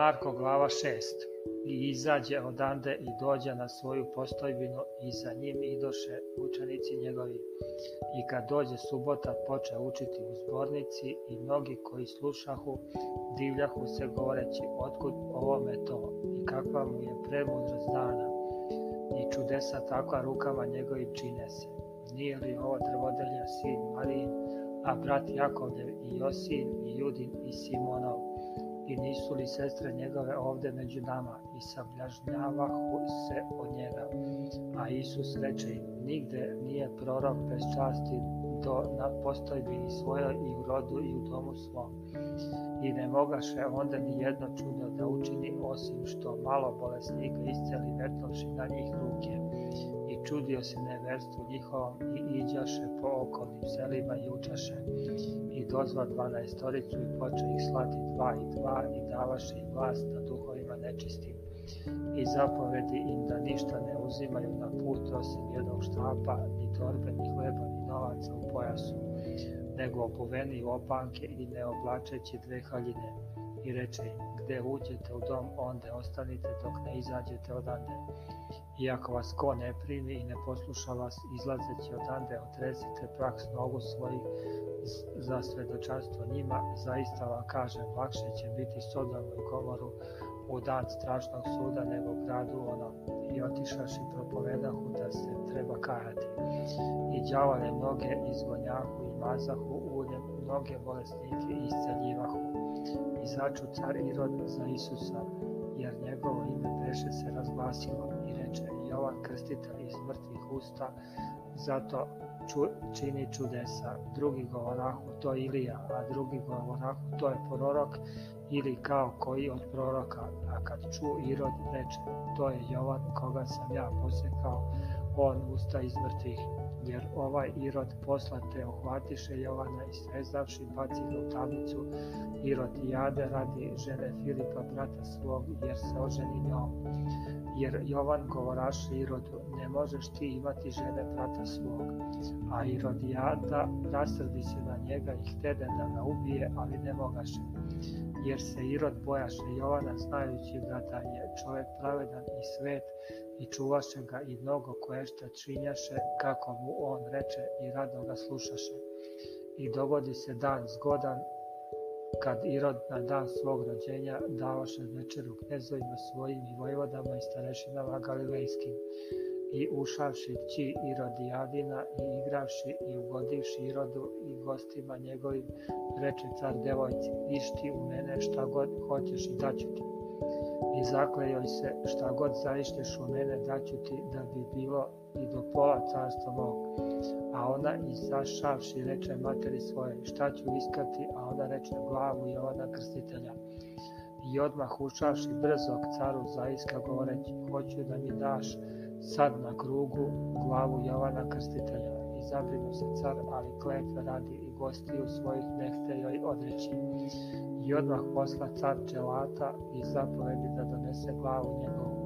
Marko glava šest. I izađe odande i dođe na svoju postojbinu i za njim idoše učenici njegovi. I kad dođe subota poče učiti u zbornici i mnogi koji slušahu divljahu se govoreći otkud ovome to i kakva mu je premudrost dana i čudesa takva rukama njegovi čine se. Nije li ovo drvodelja sin Marijin, a brat Jakovljev i Josin i Judin i Simonov, i nisu li sestre njegove ovde među nama i sablažnjavahu se od njega. A Isus reče im, nigde nije prorok bez časti do, na postojbini svojoj i u rodu i u domu svom. I ne mogaše onda ni jedno čudo da učini osim što malo bolesnika isceli metnovši na njih ruke i čudio se neverstvu njihovom i iđaše po okolnim selima i učaše. I dozva dvanaestoricu i poče ih slati dva i dva i davaše im vlast na duhovima nečistim i zapovedi im da ništa ne uzimaju na put osim jednog štapa, ni torbe, ni hleba, ni novaca u pojasu, nego opuveni u opanke i ne oblačeći dve haljine. I reče im, gde uđete u dom, onda ostanite dok ne izađete odande I ako vas ko ne primi i ne posluša vas, izlazeći odande otresite prah s nogu svojih za svedočanstvo njima, zaista vam kažem, lakše će biti Sodomu i Gomoru u dan strašnog suda nego gradu ono I otišaš i propovedahu da se treba kajati. I đavole mnoge izgonjahu i mazahu uljem, mnoge bolesnike i isceljivahu. I začu car Irod za Isusa, jer njegovo ime beše se razglasilo i reče Jovan Krstitelj iz mrtvih usta, zato ču, čini čudesa. Drugi govorahu to je Ilija, a drugi govorahu to je prorok ili kao koji od proroka. A kad ču Irod reče, to je Jovan koga sam ja posekao, on usta iz mrtvih jer ovaj Irod poslate ohvatiše Jovana i srezavši baci ga Irod tamnicu Irodijade radi žene Filipa brata svog jer se oženi njom. Jer Jovan govoraše Irodu ne možeš ti imati žene brata svog. A Irod Irodijada rasrdi se na njega i htede da ga ubije ali ne mogaše. Jer se Irod bojaše Jovana znajući ga da je čovek pravedan i svet i čuvaše ga i mnogo koješta činjaše, kako mu on reče i rado ga slušaše. I dogodi se dan zgodan, kad Irod na dan svog rođenja davaše večeru knezovima svojim i vojvodama i starešinama galilejskim. I ušavši ći Irodijadina i igravši i ugodivši Irodu i gostima njegovim, reče car devojci, išti u mene šta god hoćeš i daću ti i zaklejoj se šta god zaišteš u mene daću ti da bi bilo i do pola carstva mog. A ona izašavši reče materi svoje, šta ću iskati, a ona reče glavu Jovana Krstitelja. I odmah ušavši brzo k caru zaiska govoreći, hoću da mi daš sad na krugu glavu Jovana Krstitelja. I zabrinu se car, ali kletve radi gostiju svojih ne i odreći i odmah posla car Čelata i zapovedi da donese glavu njegovu.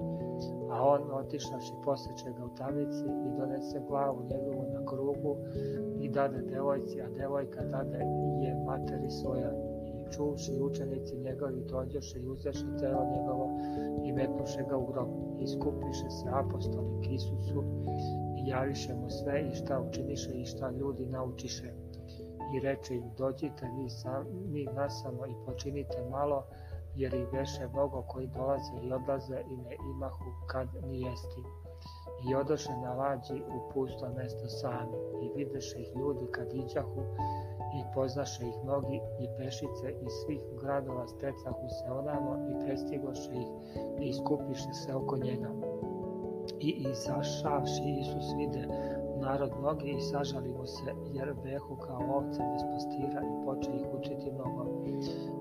A on otišavši posjeće ga u tamnici i donese glavu njegovu na krugu i dade devojci, a devojka dade je materi svoja. I čuvši učenici njegovi dođoše i uzeše telo njegovo i metnuše ga u grob. I skupiše se k Isusu i javiše mu sve i šta učiniše i šta ljudi naučiše i reče im, dođite ni, sam, vi nasamo i počinite malo, jer i veše mnogo koji dolaze i odlaze i ne imahu kad ni jesti. I odoše na lađi u pusto mesto sami i videše ih ljudi kad iđahu i poznaše ih mnogi i pešice iz svih gradova stecahu se onamo i prestigoše ih i skupiše se oko njega. I izašavši Isus vide Narod mnogi i sažali mu se, jer behu kao ovce bez pastira i poče ih učiti mnogo.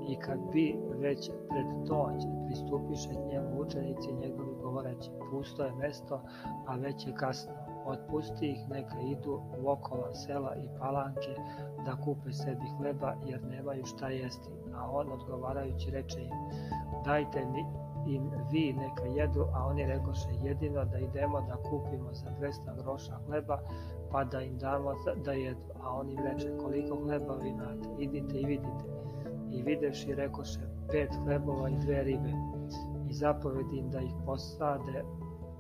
I kad bi već pred noć pristupiše njemu učenici njegovi govoreći, pusto je mesto, a već je kasno. Otpusti ih, neka idu u okova sela i palanke da kupe sebi hleba, jer nemaju šta jesti. A on odgovarajući reče im, dajte mi im vi neka jedu, a oni rekoše jedino da idemo da kupimo za 200 groša hleba, pa da im damo da jedu, a oni reče koliko hleba vi imate, idite i vidite. I videš i rekoše pet hlebova i dve ribe i zapovedi im da ih posade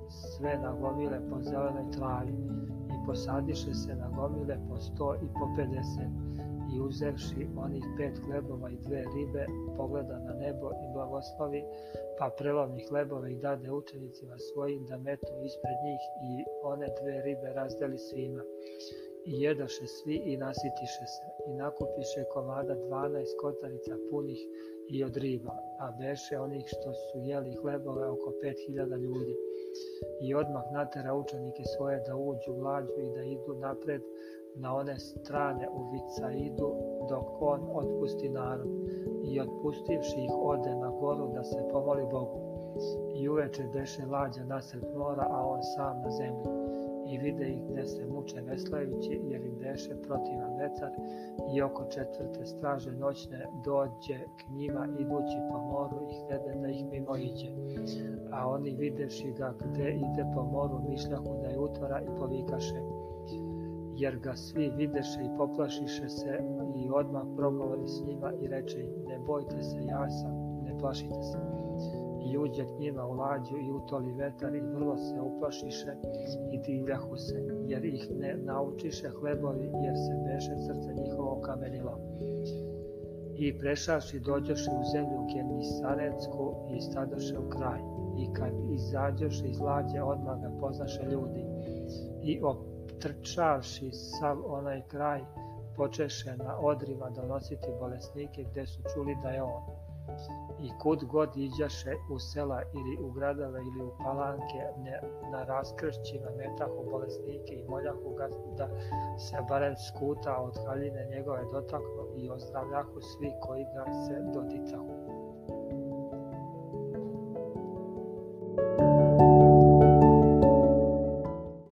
sve na gomile po zelenoj travi i posadiše se na gomile po 100 i po 50 i uzevši onih pet hlebova i dve ribe, pogleda na nebo i blagoslovi, pa prelomi hlebove i dade učenicima svojim da metu ispred njih i one dve ribe razdeli svima. I jedaše svi i nasitiše se, i nakupiše komada 12 kotarica punih i od riba, a beše onih što su jeli hlebove oko 5000 ljudi. I odmah natera učenike svoje da uđu u lađu i da idu napred, na one strane u Vicaidu dok on otpusti narod i otpustivši ih ode na goru da se pomoli Bogu. I uveče beše lađa nasred mora, a on sam na zemlji. I vide ih gde se muče veslajući, jer im deše protivan vetar i oko četvrte straže noćne dođe k njima idući po moru i hrede da ih mimo iđe. A oni videši ga gde ide po moru, mišljahu da je utvara i povikaše jer ga svi videše i poplašiše se i odmah progovori s njima i reče im, ne bojte se, ja sam, ne plašite se. I uđe k njima u lađu i utoli vetar i vrlo se uplašiše i divljahu se, jer ih ne naučiše hlebovi, jer se beše srce njihovo kamenilo. I prešavši dođoše u zemlju Genisaretsku i stadoše u kraj. I kad izađoše iz lađe, odmah ga poznaše ljudi i op trčavši sav onaj kraj, počeše na odrima donositi bolesnike gde su čuli da je on. I kud god iđaše u sela ili u gradove ili u palanke, ne, na raskršćima metahu bolesnike i moljahu ga da se barem skuta od haljine njegove dotaknu i ozdravljahu svi koji ga se dotitahu.